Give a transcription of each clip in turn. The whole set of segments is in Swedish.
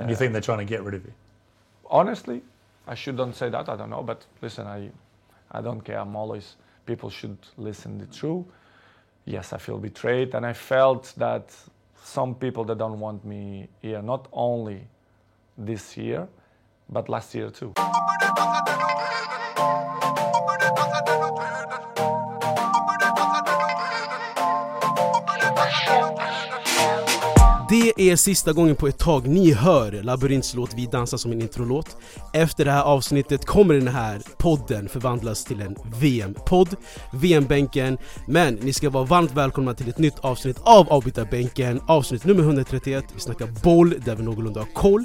And you think they're trying to get rid of you? honestly, I shouldn't say that. I don't know, but listen, I, I don't care. I'm always people should listen the truth. Yes, I feel betrayed, and I felt that some people that don't want me here, not only this year, but last year too. Det är sista gången på ett tag ni hör Labyrints låt Vi dansar som en introlåt. Efter det här avsnittet kommer den här podden förvandlas till en VM-podd, VM-bänken. Men ni ska vara varmt välkomna till ett nytt avsnitt av Avbytarbänken, avsnitt nummer 131. Vi snackar boll där vi någorlunda har koll.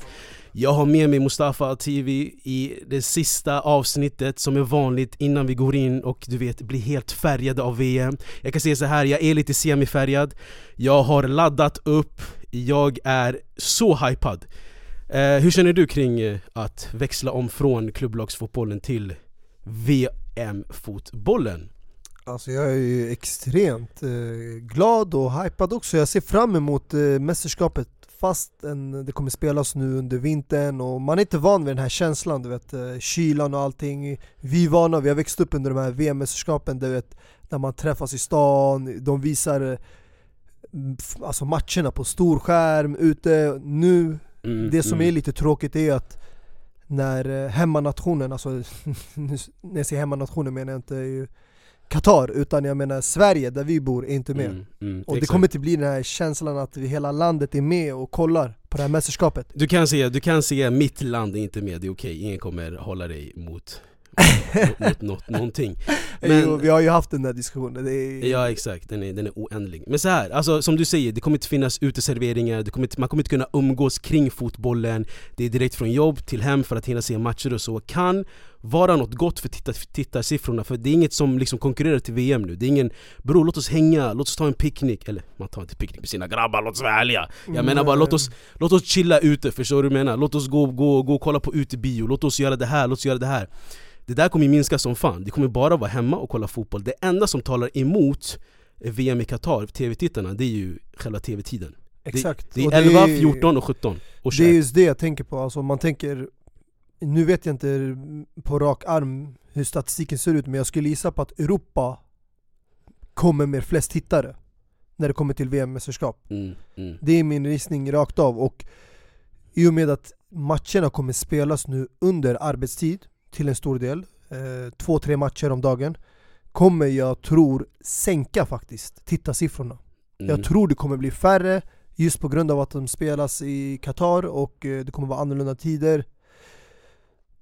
Jag har med mig Mustafa TV i det sista avsnittet som är vanligt innan vi går in och du vet blir helt färgade av VM Jag kan säga så här, jag är lite semifärgad Jag har laddat upp, jag är så hypad. Eh, Hur känner du kring eh, att växla om från klubblagsfotbollen till VM-fotbollen? Alltså jag är ju extremt eh, glad och hypad också, jag ser fram emot eh, mästerskapet fastän det kommer spelas nu under vintern och man är inte van vid den här känslan, du vet eh, kylan och allting. Vi är vana, vi har växt upp under de här VM-mästerskapen, du vet när man träffas i stan, de visar eh, alltså matcherna på storskärm ute nu. Mm, Det som mm. är lite tråkigt är att när eh, hemmanationen, alltså när jag säger hemmanationen menar jag inte ju Qatar, utan jag menar Sverige där vi bor är inte med. Mm, mm, och det kommer inte bli den här känslan att vi, hela landet är med och kollar på det här mästerskapet. Du kan säga, du kan säga mitt land är inte med, det är okej, ingen kommer hålla dig mot, mot, mot något, någonting. Men- jo, Vi har ju haft den där diskussionen, är, Ja exakt, den är, den är oändlig. Men så här, alltså som du säger, det kommer inte finnas uteserveringar, det kommer inte, man kommer inte kunna umgås kring fotbollen. Det är direkt från jobb till hem för att hinna se matcher och så. Kan vara något gott för tittar, tittarsiffrorna, för det är inget som liksom konkurrerar till VM nu. Det är ingen, bror låt oss hänga, låt oss ta en picknick. Eller man tar inte picknick med sina grabbar, låt oss vara ärliga. Jag menar bara låt oss, låt oss chilla ute, förstår du vad jag menar? Låt oss gå, gå, gå och kolla på utebio, låt oss göra det här, låt oss göra det här det där kommer minska som fan, det kommer bara vara hemma och kolla fotboll. Det enda som talar emot VM i Qatar, tv-tittarna, det är ju själva tv-tiden Exakt. Det Och är 11, 14 och 17 och Det är 21 just det jag tänker på, alltså man tänker Nu vet jag inte på rak arm hur statistiken ser ut men jag skulle gissa på att Europa kommer med flest tittare när det kommer till VM-mästerskap mm, mm. Det är min gissning rakt av. Och i och med att matcherna kommer spelas nu under arbetstid till en stor del, eh, två, tre matcher om dagen kommer jag tror sänka faktiskt tittarsiffrorna. Mm. Jag tror det kommer bli färre just på grund av att de spelas i Qatar och eh, det kommer vara annorlunda tider.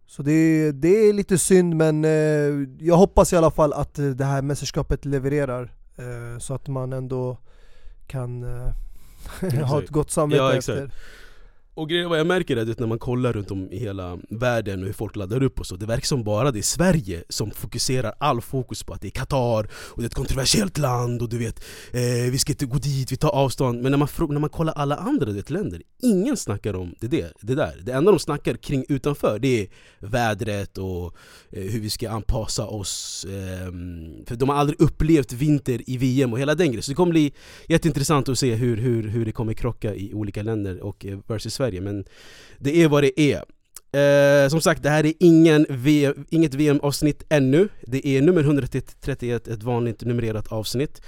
Så det, det är lite synd men eh, jag hoppas i alla fall att eh, det här mästerskapet levererar eh, så att man ändå kan eh, ha ett gott samvete Ja, efter. Och grejen vad jag märker är att när man kollar runt om i hela världen och hur folk laddar upp och så Det verkar som bara det är Sverige som fokuserar all fokus på att det är Qatar och det är ett kontroversiellt land och du vet eh, Vi ska inte gå dit, vi tar avstånd. Men när man, när man kollar alla andra vet, länder Ingen snackar om det, där, det där. Det enda de snackar kring utanför det är vädret och eh, hur vi ska anpassa oss eh, För de har aldrig upplevt vinter i VM och hela den grejen. Så det kommer bli jätteintressant att se hur, hur, hur det kommer krocka i olika länder och eh, versus Sverige men det är vad det är. Eh, som sagt, det här är ingen VM, inget VM-avsnitt ännu. Det är nummer 131, ett vanligt numrerat avsnitt.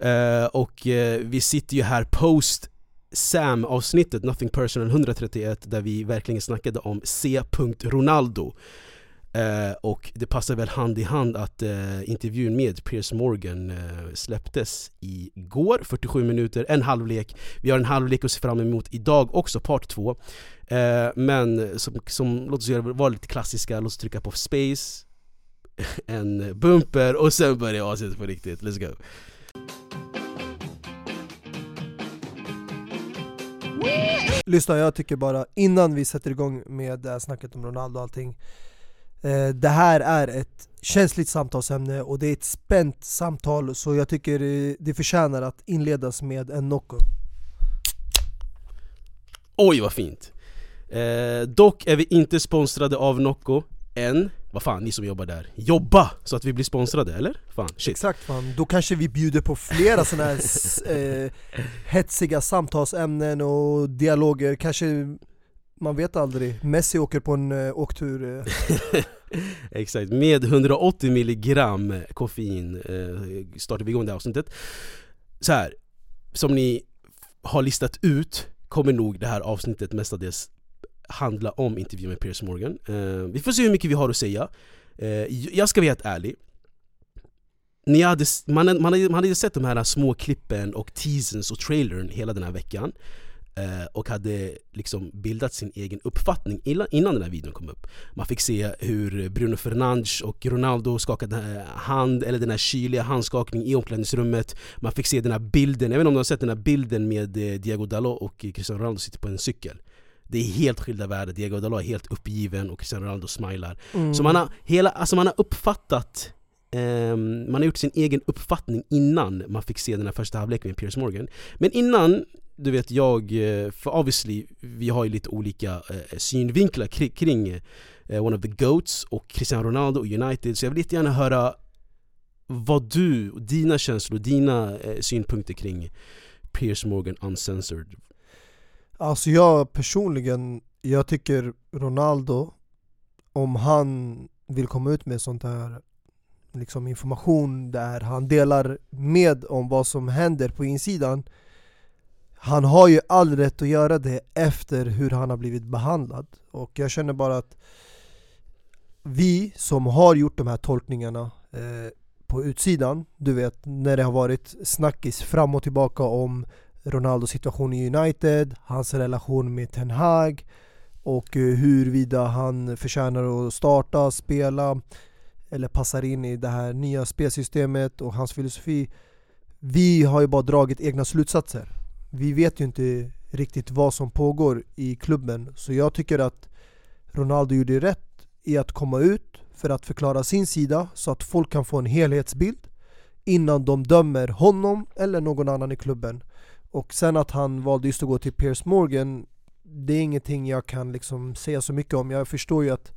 Eh, Och eh, vi sitter ju här post Sam-avsnittet, Nothing Personal 131 Där vi verkligen snackade om C. Ronaldo. Eh, och det passar väl hand i hand att eh, intervjun med Piers Morgan eh, släpptes igår, 47 minuter, en halvlek. Vi har en halvlek att se fram emot idag också, part två. Eh, Men som, som, låt oss göra, vara lite klassiska, låt oss trycka på space En bumper och sen börjar avsnittet på riktigt, let's go. Lyssna, jag tycker bara innan vi sätter igång med det här snacket om Ronaldo och allting det här är ett känsligt samtalsämne och det är ett spänt samtal så jag tycker eh, det förtjänar att inledas med en Nocco. Oj vad fint! Eh, dock är vi inte sponsrade av Nocco än. Vad fan, ni som jobbar där, jobba så att vi blir sponsrade eller? Fan, shit. Exakt fan, då kanske vi bjuder på flera sådana här eh, hetsiga samtalsämnen och dialoger. Kanske man vet aldrig. Messi åker på en uh, åktur. Uh. Exakt, med 180 milligram koffein uh, startar vi igång det här avsnittet. Så här, som ni har listat ut kommer nog det här avsnittet mestadels handla om intervjun med Piers Morgan. Uh, vi får se hur mycket vi har att säga. Uh, jag ska vara helt ärlig. Ni hade, man, man, hade, man hade sett de här små klippen och teasens och trailern hela den här veckan uh, och hade liksom bildat sin egen uppfattning innan den här videon kom upp. Man fick se hur Bruno Fernandes och Ronaldo skakade hand, eller den här kyliga handskakningen i omklädningsrummet. Man fick se den här bilden, jag vet inte om du har sett den här bilden med Diego Dalot och Cristiano Ronaldo sitter på en cykel. Det är helt skilda världar, Diego Dalot är helt uppgiven och Cristiano Ronaldo smilar. Mm. Så man har, hela, alltså man har uppfattat eh, man har gjort sin egen uppfattning innan man fick se den här första halvleken med Piers Morgan. Men innan, du vet jag, eh, för obviously, vi har ju lite olika eh, synvinklar kring, kring eh, One of the Goats och Cristiano Ronaldo och United, så jag vill lite gärna höra vad du, dina känslor, dina eh, synpunkter kring Piers Morgan Uncensored. Alltså jag personligen, jag tycker Ronaldo, om han vill komma ut med sånt här liksom information där han delar med om vad som händer på insidan han har ju all rätt att göra det efter hur han har blivit behandlad och jag känner bara att vi som har gjort de här tolkningarna eh, på utsidan, du vet när det har varit snackis fram och tillbaka om Ronaldos situation i United, hans relation med Ten Hag och eh, huruvida han förtjänar att starta, spela eller passar in i det här nya spelsystemet och hans filosofi. Vi har ju bara dragit egna slutsatser. Vi vet ju inte riktigt vad som pågår i klubben så jag tycker att Ronaldo gjorde rätt i att komma ut för att förklara sin sida så att folk kan få en helhetsbild innan de dömer honom eller någon annan i klubben. Och sen att han valde just att gå till Piers Morgan Det är ingenting jag kan liksom säga så mycket om Jag förstår ju att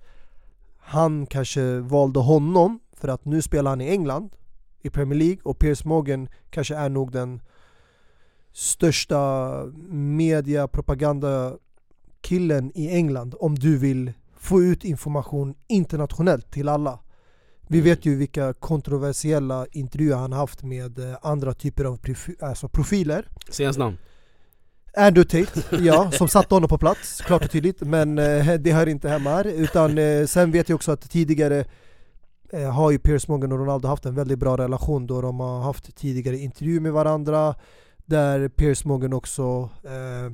han kanske valde honom för att nu spelar han i England i Premier League och Piers Morgan kanske är nog den största media propaganda killen i England om du vill få ut information internationellt till alla. Vi vet ju vilka kontroversiella intervjuer han haft med eh, andra typer av alltså profiler. Säg hans namn? Andrew Tate, ja, som satte honom på plats, klart och tydligt, men eh, det hör inte hemma här. Utan eh, sen vet jag också att tidigare eh, har ju Piers Morgan och Ronaldo haft en väldigt bra relation då de har haft tidigare intervjuer med varandra Där Piers Morgan också, eh,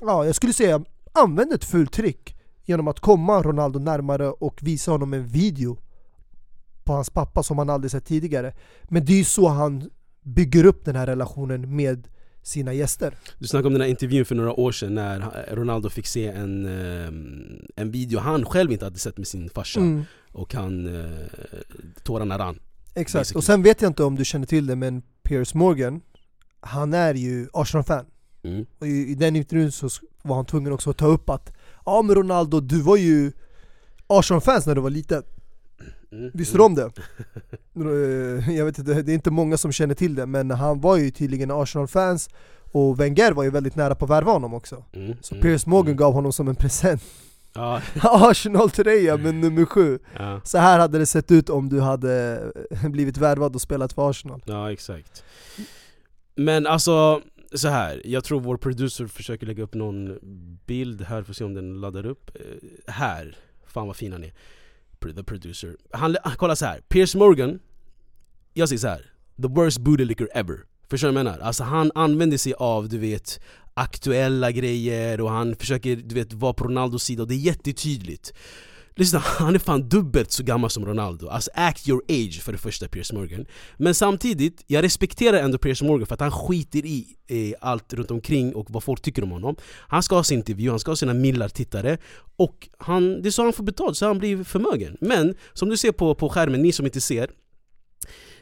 ja jag skulle säga, använde ett fullt trick genom att komma Ronaldo närmare och visa honom en video på hans pappa som han aldrig sett tidigare. Men det är ju så han bygger upp den här relationen med sina gäster. Du snackade om den här intervjun för några år sedan när Ronaldo fick se en, ehm, en video han själv inte hade sett med sin farsa mm. och han, eh, tårarna rann. Exakt, basically. och sen vet jag inte om du känner till det men Piers Morgan, han är ju Arsenal-fan. Mm. Och i, i den intervjun så var han tvungen också att ta upp att Ja men Ronaldo, du var ju Arsenal-fans när du var liten Mm. Visste du om det? Eh, jag vet inte, det är inte många som känner till det men han var ju tydligen Arsenal-fans och Wenger var ju väldigt nära på att värva honom också mm. Så Piers Morgan mm. gav honom som en present ja. Arsenal-tröja med nummer sju ja. Så här hade det sett ut om du hade blivit värvad och spelat för Arsenal Ja exakt men alltså, så här, jag tror vår producer försöker lägga upp någon bild här, får se om den laddar upp. Eh, här, fan vad fin han är. The producer. Han, kolla så här. Piers Morgan Jag säger så här. the worst booty liquor ever. Förstår du vad jag menar? Alltså han använder sig av, du vet aktuella grejer och han försöker du vet, vara på Ronaldos sida och det är jättetydligt. Lyssna, han är fan dubbelt så gammal som Ronaldo. Alltså act your age för det första Piers Morgan. Men samtidigt, jag respekterar ändå Piers Morgan för att han skiter i eh, allt runt omkring och vad folk tycker om honom. Han ska ha sin intervju, han ska ha sina millar tittare Och han, det är så han får betalt, så han blir förmögen. Men som du ser på, på skärmen, ni som inte ser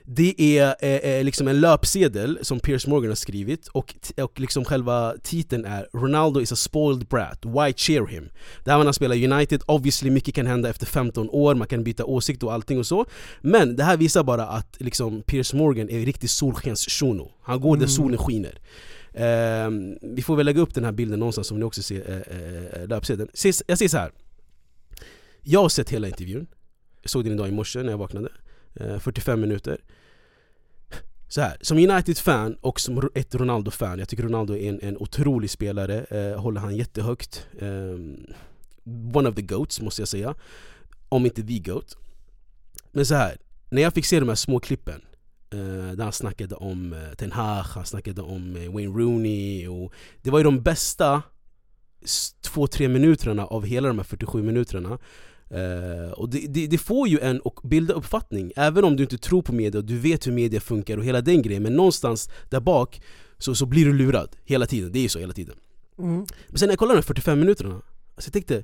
det är eh, eh, liksom en löpsedel som Piers Morgan har skrivit och, och liksom själva titeln är 'Ronaldo is a spoiled brat, why cheer him?' Där man har spelat United, obviously mycket kan hända efter 15 år, man kan byta åsikt och allting och så Men det här visar bara att liksom Piers Morgan är riktigt solskens Han går mm. där solen skiner Eh, vi får väl lägga upp den här bilden någonstans som ni också ser eh, eh, löpsedeln. Jag säger så här. Jag har sett hela intervjun. Jag såg den idag i morse när jag vaknade. Eh, 45 minuter. Så här, som United-fan och som ett Ronaldo-fan, jag tycker Ronaldo är en, en otrolig spelare, eh, håller han jättehögt. Eh, one of the GOATs måste jag säga. Om inte the GOAT. Men så här, när jag fick se de här små klippen eh, där han snackade om eh, Ten Hag, han snackade om eh, Wayne Rooney och Det var ju de bästa 2-3 minuterna av hela de här 47 minuterna Uh, och det, det, det, får ju en att bilda uppfattning, även om du inte tror på media och du vet hur media funkar och hela den grejen Men någonstans där bak så, så blir du lurad hela tiden, det är ju så hela tiden. Mm. Men sen när jag kollade de 45 minuterna, alltså jag tänkte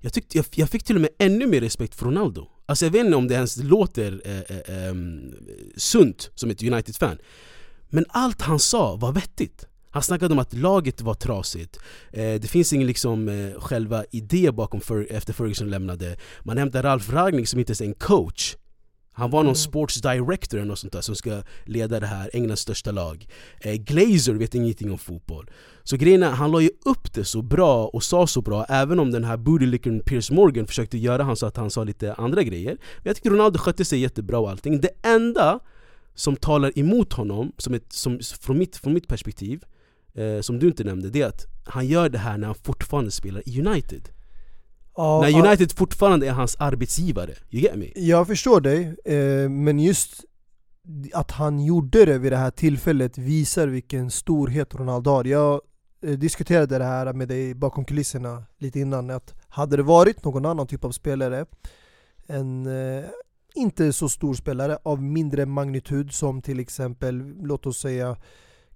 jag, tyckte, jag, jag, fick till och med ännu mer respekt för Ronaldo. Alltså jag vet inte om det ens låter eh, eh, eh, sunt som ett United-fan. Men allt han sa var vettigt han snackade om att laget var trasigt, eh, det finns ingen liksom, eh, själva idé bakom för, efter Ferguson lämnade. Man hämtar Ralf Ragnick som inte ens är en coach. Han var någon mm. sports director eller något sånt där som ska leda det här, Englands största lag. Eh, Glazer vet ingenting om fotboll. Så grejen är, han la ju upp det så bra och sa så bra Även om den här bootylickern Piers Morgan försökte göra han så att han sa lite andra grejer. Men jag tycker Ronaldo skötte sig jättebra och allting. Det enda som talar emot honom, som ett, som, från, mitt, från mitt perspektiv eh, som du inte nämnde, det är att han gör det här när han fortfarande spelar i United ja, När United ja. fortfarande är hans arbetsgivare, you get me? Jag förstår dig, eh, men just att han gjorde det vid det här tillfället visar vilken storhet Ronaldo har Jag eh, diskuterade det här med dig bakom kulisserna lite innan, att hade det varit någon annan typ av spelare en eh, inte så stor spelare av mindre magnitud som till exempel, låt oss säga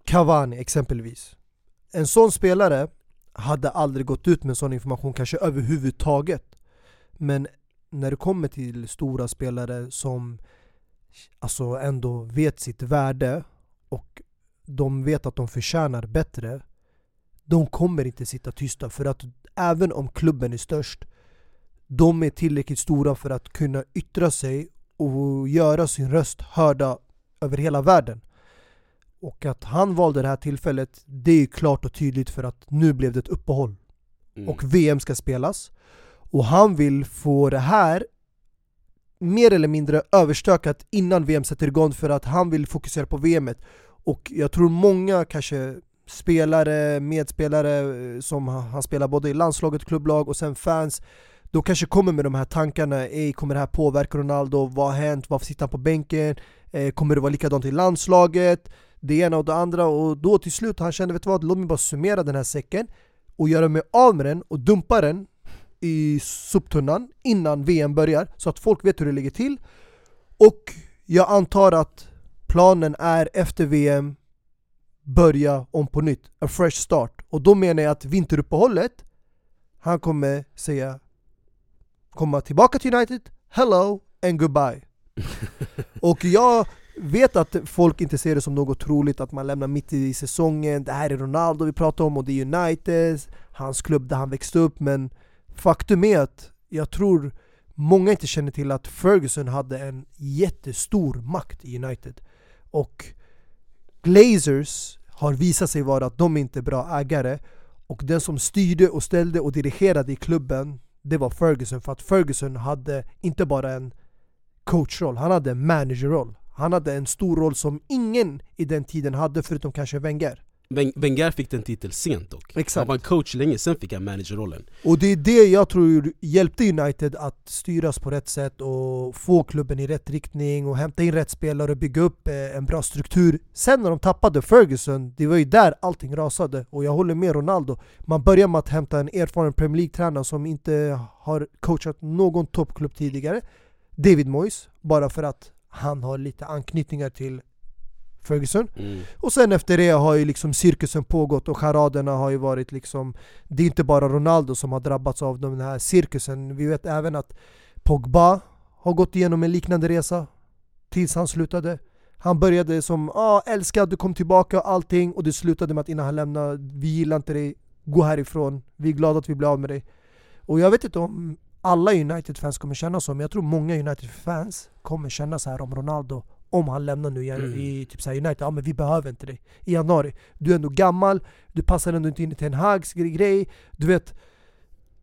Cavani exempelvis. En sån spelare hade aldrig gått ut med sån information kanske överhuvudtaget. Men när det kommer till stora spelare som alltså ändå vet sitt värde och de vet att de förtjänar bättre de kommer inte sitta tysta för att även om klubben är störst de är tillräckligt stora för att kunna yttra sig och göra sin röst hörda över hela världen. Och att han valde det här tillfället, det är klart och tydligt för att nu blev det ett uppehåll. Mm. Och VM ska spelas. Och han vill få det här mer eller mindre överstökat innan VM sätter igång för att han vill fokusera på VM. Och jag tror många kanske spelare, medspelare eh, som han spelar både i landslaget, klubblag och sen fans då kanske kommer med de här tankarna, Ej, kommer det här påverka Ronaldo? Vad har hänt? Varför sitter han på bänken? Eh, kommer det vara likadant i landslaget? Det ena och det andra och då till slut han kände vet du vad, låt mig bara summera den här säcken och göra mig av med den och dumpa den i soptunnan innan VM börjar så att folk vet hur det ligger till. Och jag antar att planen är efter VM börja om på nytt, a fresh start. Och då menar jag att vinteruppehållet han kommer säga komma tillbaka till United, hello and goodbye. Och jag vet att folk inte ser det som något troligt att man lämnar mitt i säsongen. Det här är Ronaldo vi pratar om och det är United, hans klubb där han växte upp. Men faktum är att jag tror många inte känner till att Ferguson hade en jättestor makt i United. Och Glazers har visat sig vara att de inte är bra ägare. Och den som styrde och ställde och dirigerade i klubben Det var Ferguson. För att Ferguson hade inte bara en coachroll, han hade en managerroll han hade en stor roll som ingen i den tiden hade förutom kanske Wenger. Wenger fick den titeln sent dock, Exakt. han var coach länge, sen fick han managerrollen. Och det är det jag tror hjälpte United att styras på rätt sätt och få klubben i rätt riktning och hämta in rätt spelare och bygga upp eh, en bra struktur. Sen när de tappade Ferguson, det var ju där allting rasade. Och jag håller med Ronaldo. Man börjar med att hämta en erfaren Premier League-tränare som inte har coachat någon toppklubb tidigare. David Moyes, bara för att han har lite anknytningar till Ferguson. Mm. Och sen efter det har ju liksom cirkusen pågått och charaderna har ju varit liksom Det är inte bara Ronaldo som har drabbats av den här cirkusen. Vi vet även att Pogba har gått igenom en liknande resa tills han slutade. Han började som ah, älskad, du kom tillbaka och allting och det slutade med att innan han lämnade Vi gillar inte dig, gå härifrån, vi är glada att vi blev av med dig. Och jag vet inte om alla United-fans kommer känna så, men jag tror många United-fans kommer känna så här om Ronaldo om han lämnar nu i, Mm. i typ så United, ja men vi behöver inte dig i januari. Du är ändå gammal, du passar ändå inte in i Ten Hags grej. Du vet,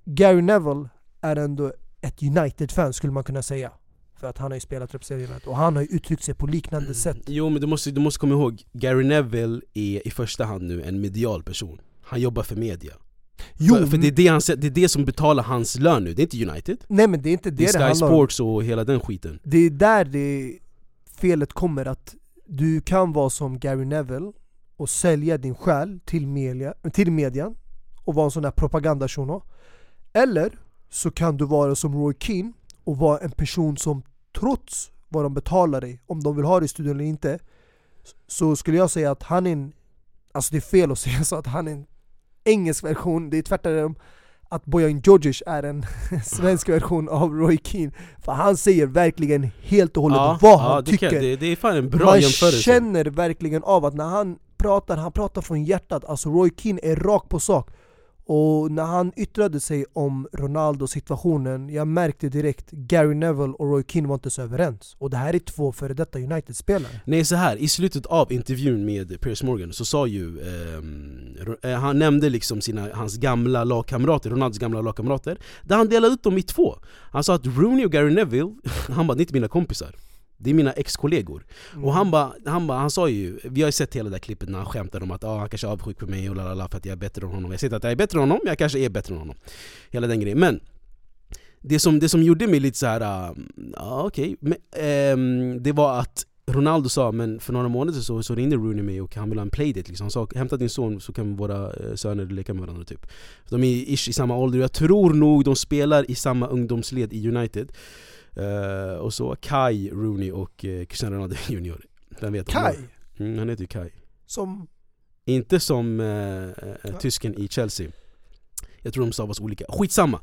Gary Neville är ändå ett United-fan skulle man kunna säga. För att han har ju spelat representerat och han har ju uttryckt sig på liknande sätt. Jo men du måste, du måste komma ihåg, Gary Neville är i första hand nu en medial person Han jobbar för media Jo, för, för det, är det, han, det är det som betalar hans lön nu, det är inte United nej men det är inte det Det det, är Sky handlar om. Sports och hela den skiten Det är där det felet kommer, att du kan vara som Gary Neville och sälja din själ till media, till median och vara en sån där propagandashuno. Eller så kan du vara som Roy Keane och vara en person som trots vad de betalar dig, om de vill ha dig i studion eller inte, så skulle jag säga att han är en, alltså det är fel att säga så, att han är en engelsk version, det är tvärtom att Bojan Djordjic är en svensk version av Roy Keane. För han säger verkligen helt och hållet vad han kan- tycker. det, det är fan en bra Man känner verkligen av att när han pratar, han pratar från hjärtat. Alltså Roy Keane är rak på sak och när han yttrade sig om Ronaldo-situationen Jag märkte direkt Gary Neville och Roy Keane var inte så överens. Och det här är två före detta United-spelare. Nej så här. I slutet av intervjun med Piers Morgan så sa ju ehm, eh, Han nämnde liksom sina, hans gamla lagkamrater, Ronaldos gamla lagkamrater Där han delade ut dem i två. Han sa att Rooney och Gary Neville, han bara det är inte mina kompisar det är mina ex-kollegor. Och han bara, han, bara, han sa ju, vi har ju sett hela det där klippet när han skämtade om att ah, han kanske är avundsjuk på mig och lalala för att jag är bättre än honom. Jag säger inte att jag är bättre än honom, jag kanske är bättre än honom. Hela den grejen, men det som, det som gjorde mig lite så här, ah, ja okej, men, ehm, det var att Ronaldo sa, men för några månader så, så ringde Rooney mig och han ville ha en playdate liksom. Han sa hämta din son så kan våra eh, söner leka med varandra. Typ. De är ish i samma ålder, jag tror nog de spelar i samma ungdomsled i United Eh, Och så Kai Rooney och uh, Cristiano Ronaldo Junior. Den vet Kai, Mm, han heter ju Kai. Som... Inte som eh, eh, tysken i Chelsea. Jag tror de stavas olika, skitsamma.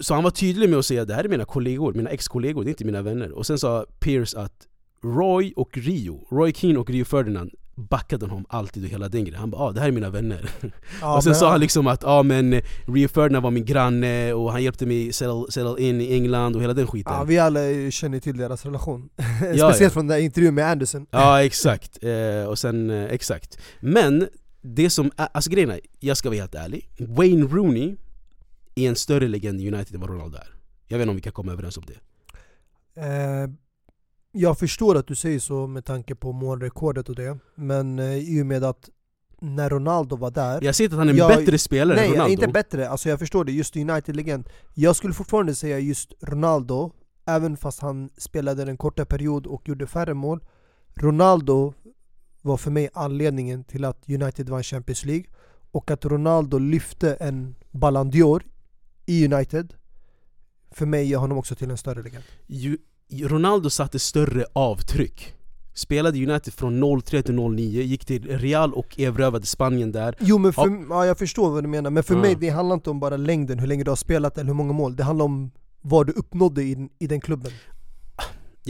Så han var tydlig med att säga det här är mina kollegor, mina ex-kollegor, det är inte mina vänner. Och sen sa Pierce att Roy och Rio, Roy Keane och Rio Ferdinand backade honom alltid och hela den grejen. Han bara ah, det här är mina vänner. Ja, Och sen men- sa han liksom att ah, men Rio Ferdinand var min granne? Och han hjälpte mig settle in i England och hela den skiten. Ja, vi alla känner till deras relation. Ja, Speciellt ja. från den där intervjun med Anderson. Ja exakt, eh, och sen eh, exakt. Men det som, alltså grejen är, jag ska vara helt ärlig. Wayne Rooney är en större legend i United än vad Ronaldo är. Jag vet inte om vi kan komma överens om det. Eh, jag förstår att du säger så med tanke på målrekordet och det, men eh, i och med att när Ronaldo var där Jag säger inte att han är en Jag- bättre spelare Nej, än Ronaldo. inte bättre, alltså jag förstår det, just United-legend. Jag skulle fortfarande säga just Ronaldo, även fast han spelade en kortare period och gjorde färre mål. Ronaldo var för mig anledningen till att United vann Champions League och att Ronaldo lyfte en Ballon d'Or i United För mig gör honom också till en större legend Ronaldo satte större avtryck Spelade United från 03 till 09, gick till Real och erövrade Spanien där Jo men för, ja. jag förstår vad du menar, men för Ja. mig det handlar inte om bara längden, hur länge du har spelat eller hur många mål Det handlar om vad du uppnådde i, i den klubben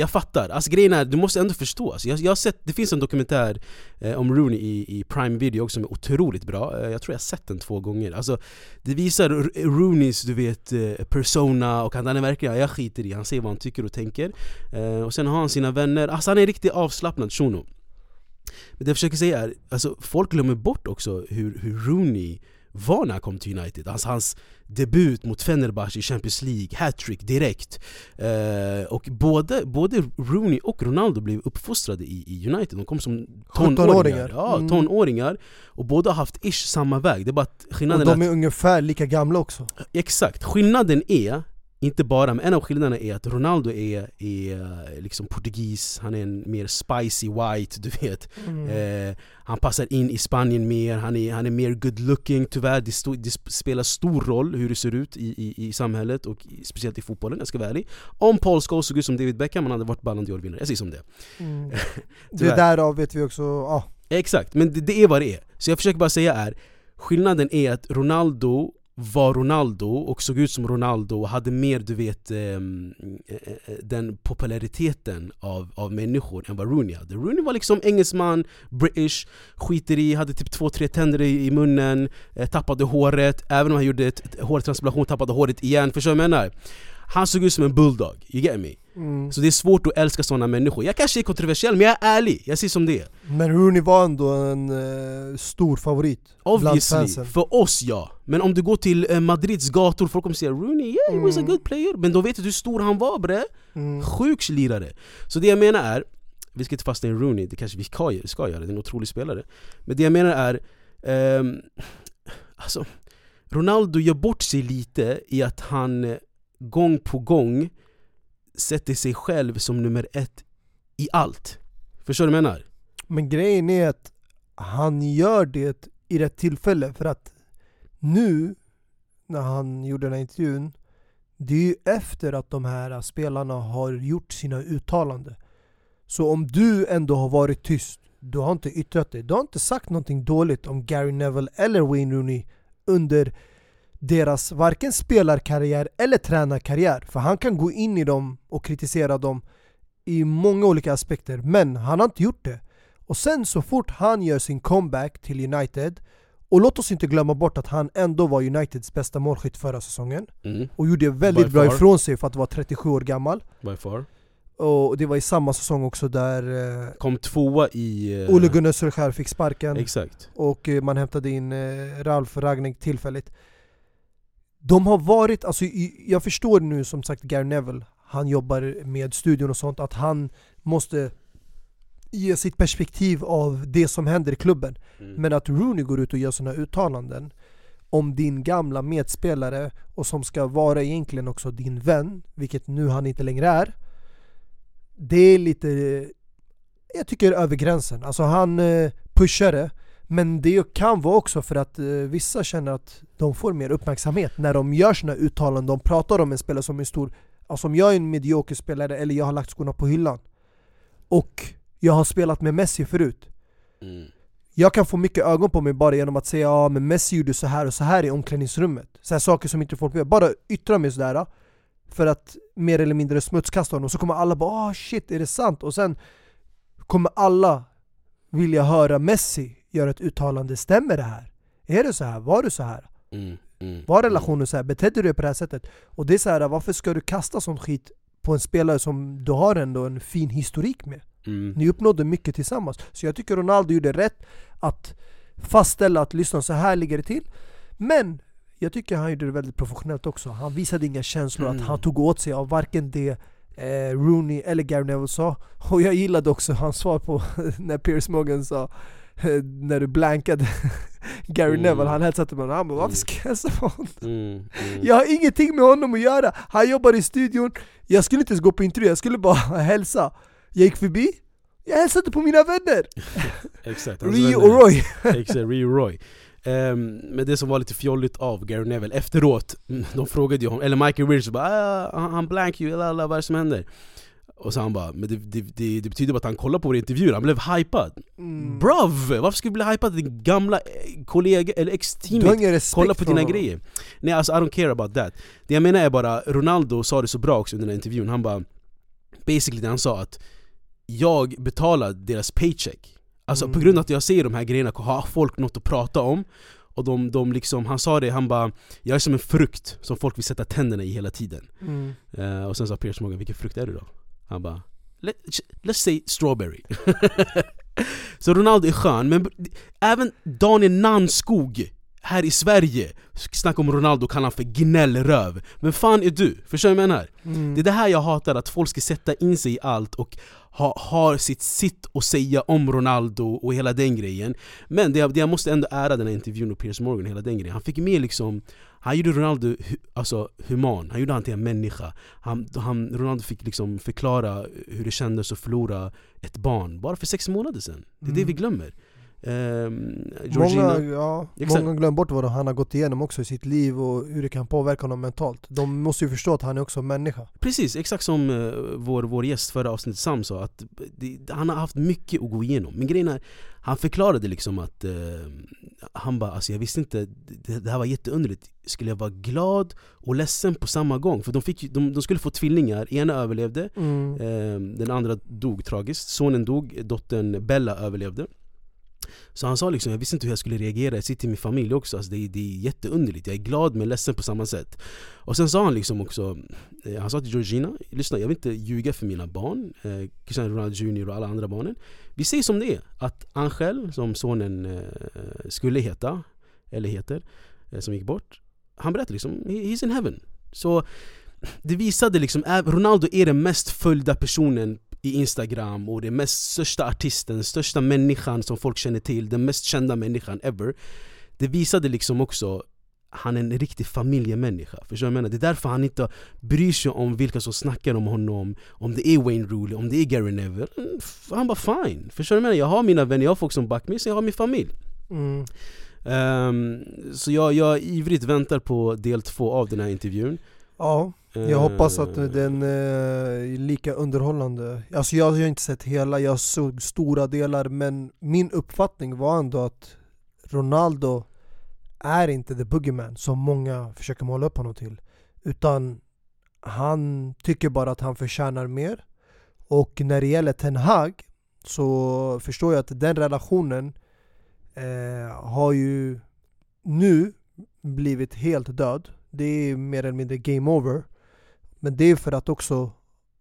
jag fattar, alltså grejen är, du måste ändå förstå. Alltså, jag, jag har sett, Det finns en dokumentär eh, om Rooney i, i Prime Video också som är otroligt bra. Eh, Jag tror jag har sett den två gånger. Alltså, Det visar Rooneys du vet, eh, persona och han, han är verkligen, jag skiter i, han säger vad han tycker och tänker. Eh, Och sen har han sina vänner, alltså han är en riktigt avslappnad shuno. Men det jag försöker säga är, alltså, folk glömmer bort också hur, hur Rooney var när han kom till United? Alltså hans debut mot Fenerbahce i Champions League, hattrick direkt. Eh, och både, både Rooney och Ronaldo blev uppfostrade i, i United, de kom som tonåringar, 17-åringar. ja, Mm. tonåringar. Och båda har haft ish samma väg, det är bara att Och skillnaden de är är ungefär lika gamla också. Att, Exakt, skillnaden är inte bara, men en av skillnaderna är att Ronaldo är, är eh, liksom portugis, han är en mer spicy white, du vet. Eh, han passar in i Spanien mer, han är, han är mer good looking. Tyvärr, det, sto, det sp- spelar stor roll hur det ser ut i, i, i samhället och i, speciellt i fotbollen, jag ska vara ärlig. Om Paul Scholes såg ut som David Beckham, han hade varit Ballon d'Or-vinnare, jag säger som det. Mm. Det därav vet vi också, ja. Exakt, men det, det är vad det är. Så jag försöker bara säga är Skillnaden är att Ronaldo var Ronaldo och såg ut som Ronaldo och hade mer du vet ehm, eh, eh, den populariteten av, av människor än vad Rooney hade Rooney var liksom engelsman, british, skiter i, hade typ två, tre tänder i, munnen eh, Tappade håret, även om han gjorde ett, ett hårtransplantation tappade håret igen, förstår du vad jag menar? Han såg ut som en bulldog, you get me? Mm. Så det är svårt att älska sådana människor. Jag kanske är kontroversiell men jag är ärlig, jag ser som det är. Men Rooney var ändå en eh, stor favorit bland Obviously, fansen. för oss ja. Men om du går till eh, Madrids gator, folk kommer säga Rooney, yeah he was a Mm. good player. Men de vet inte hur stor han var bre. Mm. Sjuk lirare. Så det jag menar är, vi ska inte fastna i Rooney, det kanske vi ska, ska göra, det är en otrolig spelare. Men det jag menar är, ehm, alltså Ronaldo gör bort sig lite i att han eh, gång på gång sätter sig själv som nummer ett i allt. Förstår du vad jag menar? Men grejen är att han gör det i rätt tillfälle för att nu när han gjorde den här intervjun det är ju efter att de här spelarna har gjort sina uttalanden. Så om du ändå har varit tyst, du har inte yttrat dig, du har inte sagt någonting dåligt om Gary Neville eller Wayne Rooney under deras varken spelarkarriär eller tränarkarriär. För han kan gå in i dem och kritisera dem i många olika aspekter, men han har inte gjort det. Och sen så fort han gör sin comeback till United, och låt oss inte glömma bort att han ändå var Uniteds bästa målskytt förra säsongen Mm, och gjorde väldigt By bra far. ifrån sig för att vara 37 år gammal. by far. Och det var i samma säsong också där eh, Kom tvåa i... eh, Ole Gunnar Solskjaer fick sparken Exakt. och eh, man hämtade in eh, Ralf Ragnik tillfälligt. De har varit, alltså jag förstår nu som sagt Gary Neville, han jobbar med studion och sånt, att han måste ge sitt perspektiv av det som händer i klubben. Mm. Men att Rooney går ut och gör sådana uttalanden om din gamla medspelare och som ska vara egentligen också din vän, vilket nu han inte längre är. Det är lite, jag tycker över gränsen. Alltså han eh, pushar det, men det kan vara också för att eh, vissa känner att de får mer uppmärksamhet när de gör sina uttalanden, de pratar om en spelare som är stor. Alltså om jag är en medioker spelare eller jag har lagt skorna på hyllan och jag har spelat med Messi förut Mm. jag kan få mycket ögon på mig bara genom att säga ja men Messi gjorde så här och så här i omklädningsrummet så här saker som inte folk vet, bara yttra mig sådär För att mer eller mindre smutskasta honom, så kommer alla bara ah shit är det sant? Och sen kommer alla vilja höra Messi göra ett uttalande, stämmer det här? Är det så här? Var det så här? Mm. Mm. Var relationen så här? Betedde du dig på det här sättet? Och det är så här, varför ska du kasta sån skit på en spelare som du har ändå en fin historik med? Mm. Ni uppnådde mycket tillsammans. Så jag tycker Ronaldo gjorde rätt att fastställa att lyssna så här ligger det till. Men jag tycker han gjorde det väldigt professionellt också. Han visade inga känslor Mm. att han tog åt sig av varken det eh, Rooney eller Gary Neville sa. Och jag gillade också hans svar på när Piers Morgan sa när du blankade Gary Mm. Neville, han hälsade till mig och han bara 'Varför ska jag hälsa på honom?' Mm. Mm. Jag har ingenting med honom att göra, han jobbar i studion Jag skulle inte ens gå på intervju, jag skulle bara hälsa Jag gick förbi, jag hälsade på mina vänner! Exakt. Rio och Roy! Exakt, Rio Roy. Ehm, men det som var lite fjolligt av Gary Neville efteråt, mm, de frågade ju honom, eller Michael Richards bara ah, han blank ju, vad är det som händer? Och så han bara, men det, det, det, det betyder bara att han kollade på vår intervju, han blev hypad Mm. Bruv! Varför skulle du bli hypad? Din gamla eh, kollega eller ex-teammate Kolla på dina honom. grejer Nej alltså I don't care about that Det jag menar är bara, Ronaldo sa det så bra också under den här intervjun Han bara Basically det han sa att Jag betalar deras paycheck Alltså Mm. på grund av att jag säger de här grejerna har folk något att prata om Och de, de liksom, han sa det, han bara Jag är som en frukt som folk vill sätta tänderna i hela tiden Mm. Eh, Och sen sa Piers Morgan, vilken frukt är du då? Han bara Let, Let's say strawberry Så Ronaldo är skön, men även Daniel Nanskog här i Sverige snackar om Ronaldo och kallar han för gnällröv Men fan är du? Förstår du vad jag menar? Mm. Det är det här jag hatar, att folk ska sätta in sig i allt och ha, har sitt sitt att säga om Ronaldo och hela den grejen Men det, det jag måste ändå ära den här intervjun med Piers Morgan och hela den grejen Han fick med liksom Han gjorde Ronaldo alltså, human, han gjorde han till en människa. Han, han, Ronaldo fick liksom förklara hur det kändes att förlora ett barn bara för sex månader sedan. Det är det Mm. vi glömmer Ehm, Georgina, Många, ja, Exakt. många glömmer bort vad han har gått igenom också i sitt liv och hur det kan påverka honom mentalt. De måste ju förstå att han är också människa. Precis, exakt som eh, vår, vår gäst förra avsnittet Sam sa, att det, han har haft mycket att gå igenom Men grejen är, han förklarade liksom att eh, Han bara alltså jag visste inte, det, det här var jätteunderligt Skulle jag vara glad och ledsen på samma gång? För de, fick, de, de skulle få tvillingar, ena överlevde Mm. eh, Den andra dog tragiskt, sonen dog, dottern Bella överlevde så han sa liksom, jag visste inte hur jag skulle reagera, jag sitter i min familj också, alltså det, är, det är jätteunderligt, jag är glad men ledsen på samma sätt. Och sen sa han liksom också, eh, han sa till Georgina, lyssna jag vill inte ljuga för mina barn, eh, Cristiano Ronaldo Jr och alla andra barnen. Vi säger som det är, att Angel, som sonen eh, skulle heta, eller heter, eh, som gick bort Han berättade liksom, he's in heaven. Så det visade liksom, Ronaldo är den mest följda personen i Instagram och den mest största artisten, största människan som folk känner till, den mest kända människan ever Det visade liksom också han är en riktig familjemänniska, förstår du vad jag menar? Det är därför han inte bryr sig om vilka som snackar om honom Om det är Wayne Rooney, om det är Gary Neville mm, Han bara fine, förstår du vad jag menar? Jag har mina vänner, jag har folk som backar mig, så jag har min familj mm. um, Så jag, jag ivrigt väntar på del två av den här intervjun Ja, jag hoppas att den är lika underhållande. Alltså jag har inte sett hela, jag såg stora delar men min uppfattning var ändå att Ronaldo är inte the boogeyman som många försöker måla upp honom till. Utan han tycker bara att han förtjänar mer. Och när det gäller Ten Hag så förstår jag att den relationen eh, har ju nu blivit helt död det är mer eller mindre game over. Men det är för att också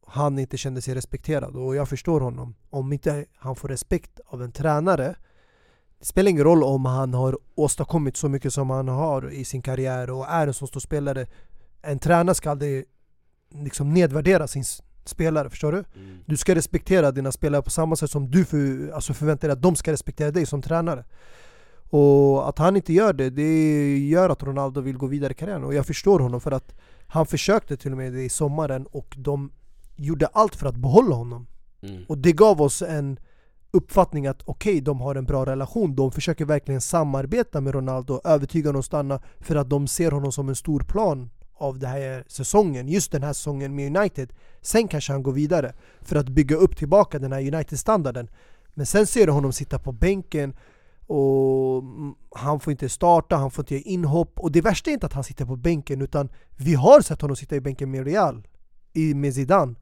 han inte kände sig respekterad och jag förstår honom. Om inte han får respekt av en tränare det spelar ingen roll om han har åstadkommit så mycket som han har i sin karriär och är en så stor spelare. En tränare ska aldrig liksom nedvärdera sin spelare, förstår du? Mm. Du ska respektera dina spelare på samma sätt som du för, alltså förväntar dig att de ska respektera dig som tränare. Och att han inte gör det, det gör att Ronaldo vill gå vidare i karriären. Och jag förstår honom för att han försökte till och med det i sommaren och de gjorde allt för att behålla honom. Mm. Och det gav oss en uppfattning att okej, okay, de har en bra relation. De försöker verkligen samarbeta med Ronaldo övertyga honom att stanna för att de ser honom som en stor plan av den här säsongen, just den här säsongen med United. Sen kanske han går vidare för att bygga upp tillbaka den här United-standarden. Men sen ser du honom sitta på bänken och han får inte starta, han får inte göra inhopp. Och det värsta är inte att han sitter på bänken utan vi har sett honom sitta i bänken med Real, med Zidane.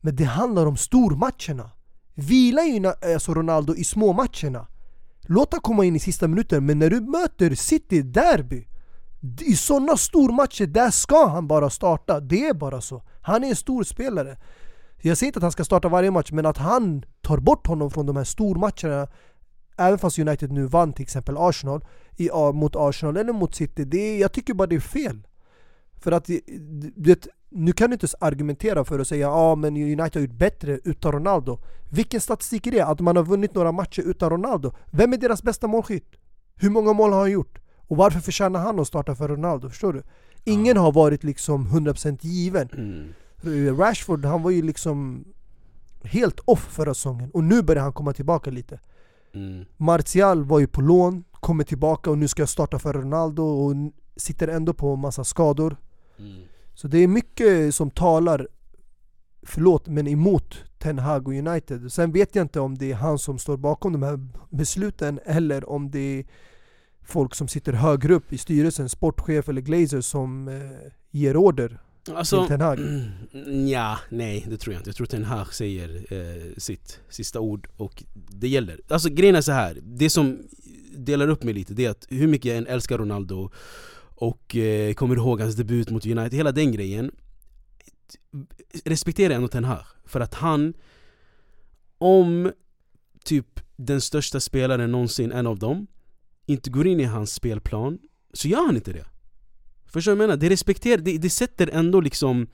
Men det handlar om stormatcherna. Vila ju alltså Ronaldo i småmatcherna! Låt honom komma in i sista minuten, men när du möter City Derby I sådana stormatcher, där ska han bara starta, det är bara så. Han är en stor spelare. Jag säger inte att han ska starta varje match, men att han tar bort honom från de här stormatcherna Även fast United nu vann till exempel Arsenal i, mot Arsenal eller mot City, det jag tycker bara det är fel. För att det, nu kan du inte argumentera för att säga att ah, men United har gjort bättre utan Ronaldo. Vilken statistik är det? Att man har vunnit några matcher utan Ronaldo? Vem är deras bästa målskytt? Hur många mål har han gjort? Och varför förtjänar han att starta för Ronaldo? Förstår du? Ingen har varit liksom 100% given. Mm. Rashford, han var ju liksom helt off förra säsongen och nu börjar han komma tillbaka lite. Mm. Martial var ju på lån, kommer tillbaka och nu ska jag starta för Ronaldo och sitter ändå på massa skador. Mm. Så det är mycket som talar, förlåt, men emot Ten Hag och United. Sen vet jag inte om det är han som står bakom de här besluten eller om det är folk som sitter högre upp i styrelsen, sportchef eller glazer som eh, ger order Alltså, Ten Hag? Ja, nej det tror jag inte. Jag tror Ten Hag säger eh, sitt sista ord och det gäller. Alltså grejen är så här. det som delar upp mig lite det är att hur mycket jag än älskar Ronaldo och eh, kommer ihåg hans debut mot United, hela den grejen Respektera ändå Ten Hag, för att han Om typ den största spelaren någonsin, en av dem Inte går in i hans spelplan, så gör han inte det Förstår du vad jag menar? Det respekterar, det, det sätter ändå liksom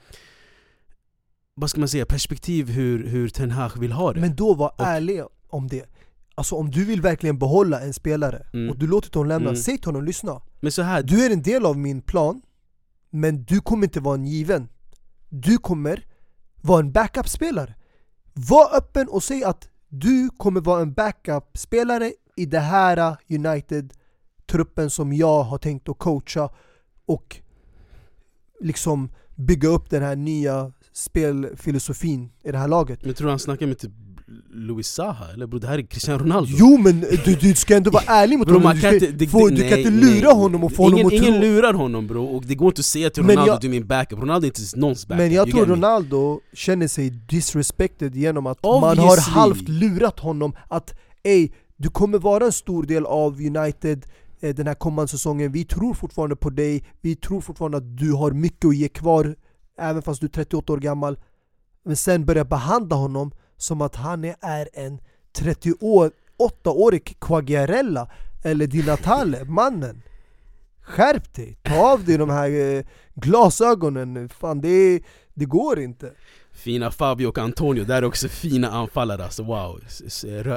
vad ska man säga, perspektiv hur, hur Ten Hag vill ha det Men då var och, ärlig om det Alltså om du vill verkligen behålla en spelare mm. och du låter honom lämna, mm. säg till honom lyssna men så här, Du är en del av min plan, men du kommer inte vara en given Du kommer vara en backup-spelare Var öppen och säg att du kommer vara en backup-spelare i det här United-truppen som jag har tänkt att coacha och liksom bygga upp den här nya spelfilosofin i det här laget Men tror du han snackar med typ Louis Saha eller bror? Det här är Cristiano Ronaldo Jo men du, du ska ändå vara ärlig mot honom, du, ska, inte, få, du kan inte lura honom och få ingen, honom att Ingen tro. lurar honom bro, och det går inte att säga till Ronaldo att du är min backup, Ronaldo är inte någons backup Men jag tror Ronaldo känner sig disrespected genom att man har halvt lurat honom att ey, Du kommer vara en stor del av United Eh, den här kommande säsongen. Vi tror fortfarande på dig. Vi tror fortfarande att du har mycket att ge kvar, även fast du är 38 år gammal. Men sen börja behandla honom som att han är- en 38-årig Quagliarella eller Di Natale, mannen. Skärp dig! Ta av dig de här glasögonen glasögonen, fan det, det går inte. Fina Fabio och Antonio, där är också fina anfallare alltså wow.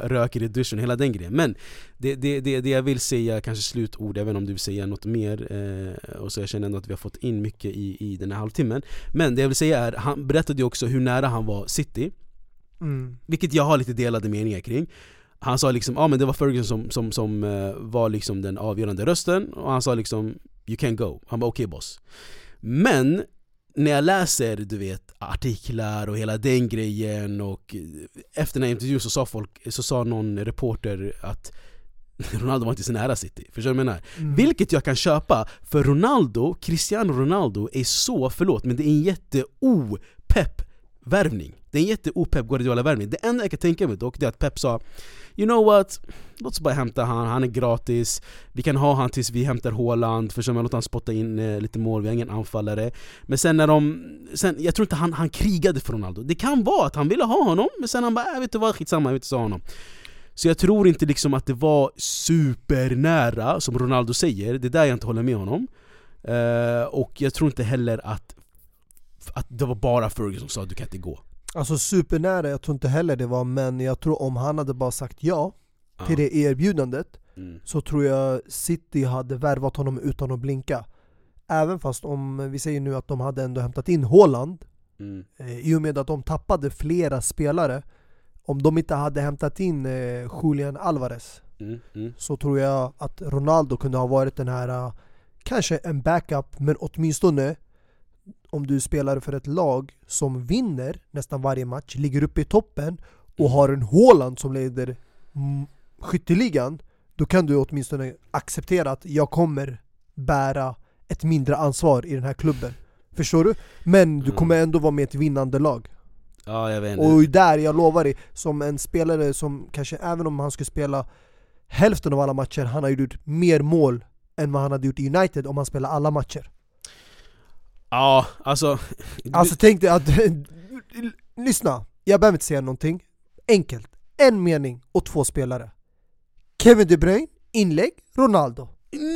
Röker i duschen, hela den grejen. Men det, det, det, det jag vill säga, kanske slutord, även om du vill säga något mer eh, Och så jag känner ändå att vi har fått in mycket i, i den här halvtimmen. Men det jag vill säga är, han berättade ju också hur nära han var City. Mm. Vilket jag har lite delade meningar kring. Han sa liksom, ah, men det var Ferguson som, som, som eh, var liksom den avgörande rösten. Och han sa liksom, you can go. Han bara okej boss. Men när jag läser du vet artiklar och hela den grejen och eh, efter den här intervjun så sa folk, så sa någon reporter att Ronaldo var inte så nära City, förstår du vad jag menar? Mm. Vilket jag kan köpa, för Ronaldo, Cristiano Ronaldo är så, förlåt men det är en jätte-o-pepp värvning det är en jätte-o-pepp Guardiola-värvning Det enda jag kan tänka mig dock det är att Pep sa You know what? Låt oss bara hämta han, han är gratis. Vi kan ha han tills vi hämtar Haaland, för låt han spotta in eh, lite mål, vi har ingen anfallare. Men sen när de... Sen, jag tror inte han, han krigade för Ronaldo. Det kan vara att han ville ha honom, men sen han bara äh, vet du vad, skitsamma, jag vill inte ha honom. Så jag tror inte liksom att det var supernära, som Ronaldo säger, det är där jag inte håller med honom. Eh, Och jag tror inte heller att, att det var bara Ferguson som sa att du kan inte gå. Alltså supernära, jag tror inte heller det var men jag tror om han hade bara sagt ja till det erbjudandet Mm. så tror jag City hade värvat honom utan att blinka. Även fast om vi säger nu att de hade ändå hämtat in Haaland Mm. eh, i och med att de tappade flera spelare om de inte hade hämtat in eh, Julian Alvarez Mm. Mm. så tror jag att Ronaldo kunde ha varit den här eh, kanske en backup men åtminstone om du spelar för ett lag som vinner nästan varje match, ligger uppe i toppen och har en Haaland som leder mm, skytteligan då kan du åtminstone acceptera att jag kommer bära ett mindre ansvar i den här klubben. Förstår du? Men du Mm. kommer ändå vara med i ett vinnande lag. Ja jag vet inte Och där, jag lovar dig, som en spelare som kanske även om han skulle spela hälften av alla matcher, han har gjort mer mål än vad han hade gjort i United om han spelar alla matcher. Ja, alltså... Alltså tänk dig att, lyssna, jag behöver inte säga någonting. Enkelt, en mening och två spelare. Kevin De Bruyne, inlägg, Ronaldo.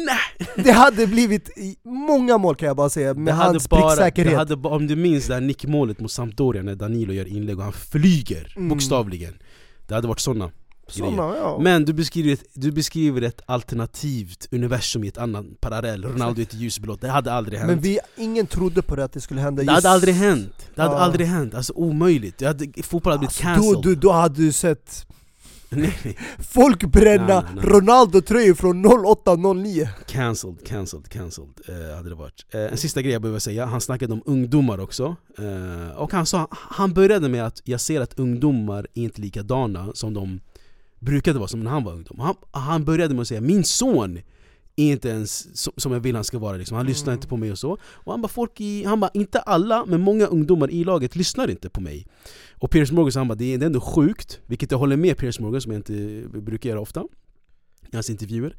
Nej! Det hade blivit många mål kan jag bara säga, med Det hade hans bara, det pricksäkerhet. hade, ba- om du minns det här nickmålet mot Sampdoria när Danilo gör inlägg och han flyger, Mm. bokstavligen Det hade varit såna Såna, ja. Men du beskriver, ett, du beskriver ett alternativt universum i ett annat parallell. Ronaldo är ett ljusblått, det hade aldrig hänt. Men vi, ingen trodde på det att det skulle hända Det hade aldrig hänt, det hade Ja. aldrig hänt, alltså omöjligt, det hade, fotboll hade blivit Alltså, då, cancelled. då, då hade du sett folk bränna. Ronaldo-tröjor från 08-09 Cancelled, cancelled, cancelled eh, hade det varit. Eh, En sista grej jag behöver säga, han snackade om ungdomar också. Eh, Och han sa, han började med att jag ser att ungdomar är inte likadana som de brukade vara som när han var ungdom. Han, han började med att säga, min son är inte ens som, som jag vill han ska vara liksom. Han lyssnar Mm. inte på mig och så. Och han bara, folk i, han bara, inte alla, men många ungdomar i laget lyssnar inte på mig. Och Piers Morgan sa, han bara, det är det är ändå sjukt. Vilket jag håller med Piers Morgan, som jag inte brukar göra ofta I hans intervjuer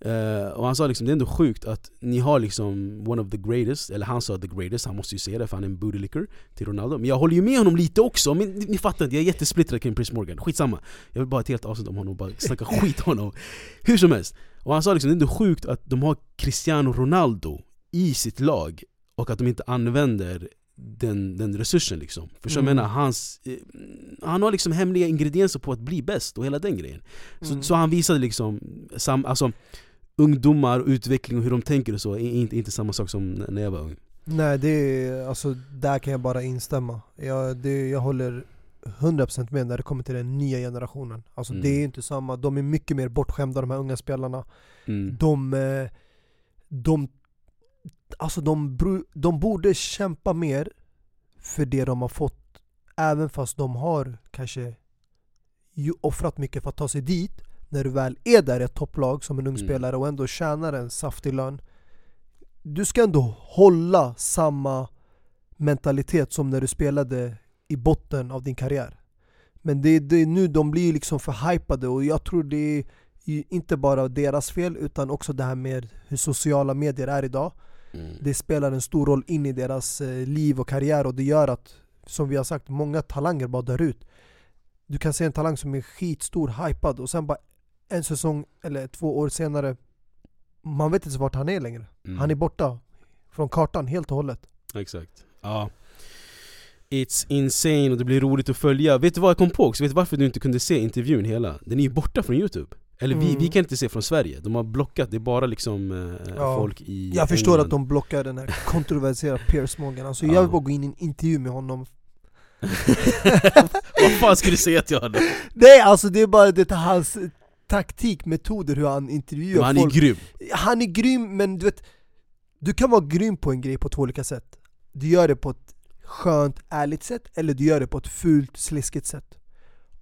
Eh, och han sa liksom, det är ändå sjukt att ni har liksom one of the greatest, eller han sa the greatest, han måste ju säga det för han är en booty licker till Ronaldo. Men jag håller ju med honom lite också, men ni, ni fattar inte, jag är jättesplittrad kring Chris Morgan, skitsamma. Jag vill bara ha ett helt avsnitt om honom och bara snacka skit om honom. Hur som helst, och han sa liksom, det är ändå sjukt att de har Cristiano Ronaldo i sitt lag och att de inte använder den, den resursen liksom. Du vad jag Mm. menar? Hans, eh, han har liksom hemliga ingredienser på att bli bäst och hela den grejen. Så, Mm. så han visade liksom, sam, alltså ungdomar och utveckling och hur de tänker och så är inte, inte samma sak som när jag var ung. Nej det är, alltså där kan jag bara instämma. Jag, det, jag håller 100% med när det kommer till den nya generationen. Alltså Mm. det är inte samma, de är mycket mer bortskämda de här unga spelarna. Mm. De, eh, de, alltså de, de borde kämpa mer för det de har fått Även fast de har kanske offrat mycket för att ta sig dit När du väl är där i ett topplag som en ung Mm. spelare och ändå tjänar en saftig lön Du ska ändå hålla samma mentalitet som när du spelade i botten av din karriär Men det, det, nu de blir liksom för hypade och jag tror det är inte bara deras fel utan också det här med hur sociala medier är idag. Mm. Det spelar en stor roll in i deras eh, liv och karriär och det gör att, som vi har sagt, många talanger bara dör ut. Du kan se en talang som är skitstor, hypad och sen bara en säsong eller två år senare man vet inte vart han är längre. Mm. Han är borta från kartan helt och hållet. Exakt. Ja. It's insane och det blir roligt att följa. Vet du vad jag kom på också? Vet du varför du inte kunde se intervjun hela? Den är ju borta från youtube. Eller vi, Mm. vi kan inte se från Sverige, de har blockat, det är bara liksom eh, Ja. folk i Jag förstår England. att de blockar den här kontroversiella Piers Morgan. Alltså Ja. jag vill bara gå in i en intervju med honom. Vad fan ska du säga till honom? Nej alltså det är bara det, hans taktik, metoder hur han intervjuar Men han är folk. grym. Han är grym men du vet, du kan vara grym på en grej på två olika sätt. Du gör det på ett skönt, ärligt sätt eller du gör det på ett fult, sliskigt sätt.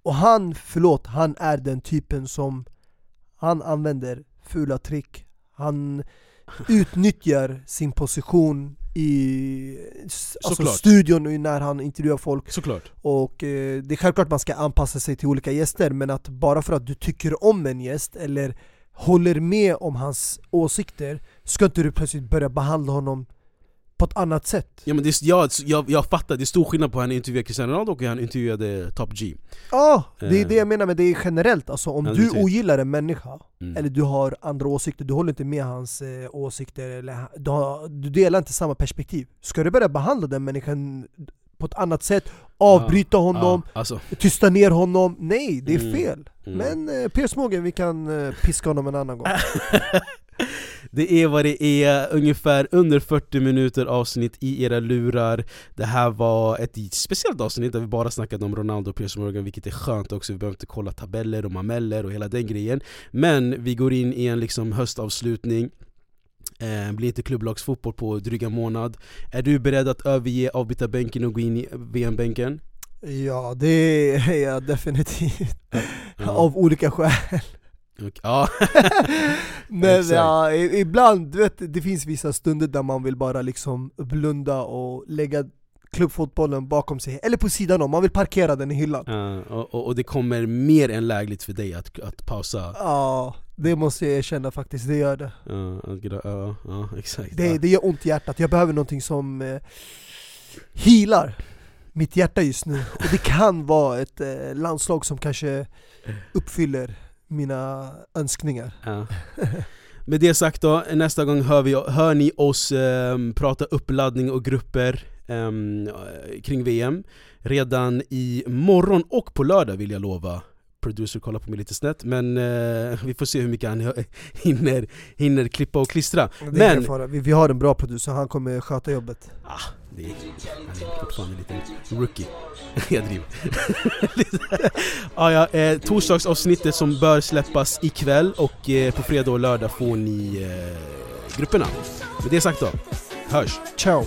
Och han, förlåt, han är den typen som han använder fula trick. Han utnyttjar sin position i alltså studion när han intervjuar folk. Såklart. Och eh, det är självklart man ska anpassa sig till olika gäster men att bara för att du tycker om en gäst eller håller med om hans åsikter ska inte du plötsligt börja behandla honom på ett annat sätt. Ja, men det, jag, jag, jag fattar, det är stor skillnad på hur han intervjuade Cristiano Ronaldo och hur han intervjuade Top G. Ja, det är Eh. det jag menar men det är generellt alltså om Ja, du precis. ogillar en människa Mm. eller du har andra åsikter, du håller inte med hans eh, åsikter eller du, har, du delar inte samma perspektiv. Ska du börja behandla den människan på ett annat sätt, avbryta honom, Ja, alltså, tysta ner honom, nej det är Mm. fel. mm. Men eh, Piers Morgan, vi kan eh, piska honom en annan gång. Det är vad det är, ungefär under 40 minuter avsnitt i era lurar Det här var ett speciellt avsnitt där vi bara snackade om Ronaldo och Piers Morgan Vilket är skönt också, vi behöver inte kolla tabeller och mameller och hela den grejen Men vi går in i en liksom höstavslutning eh, Blir inte klubblagsfotboll på dryga månad Är du beredd att överge avbytarbänken och gå in i VM-bänken? Ja, det är jag definitivt. Ja. Av olika skäl. Och, ja. Men ja, ibland, du vet, det finns vissa stunder där man vill bara liksom blunda och lägga klubbfotbollen bakom sig, eller på sidan om, man vill parkera den i hyllan. Ja, och, och, det kommer mer än lägligt för dig att, att pausa Ja, det måste jag erkänna faktiskt, det gör det. Ja, ja, ja exakt Det, det gör ont i hjärtat, jag behöver någonting som eh, healar mitt hjärta just nu. Och det kan vara ett eh, landslag som kanske uppfyller mina önskningar. Ja. Med det sagt då, nästa gång hör, vi, hör ni oss ehm, prata uppladdning och grupper ehm, kring VM Redan i morgon och på lördag vill jag lova Producer kollar på mig lite snett, men eh, vi får se hur mycket han hinner, hinner klippa och klistra Men-. Vi, vi har en bra producer, han kommer sköta jobbet. ah, det är, Han är fortfarande en liten rookie Jag driver ah, ja, eh, Torsdagsavsnittet som bör släppas ikväll och eh, på fredag och lördag får ni eh, grupperna Med det sagt då, hörs! Ciao!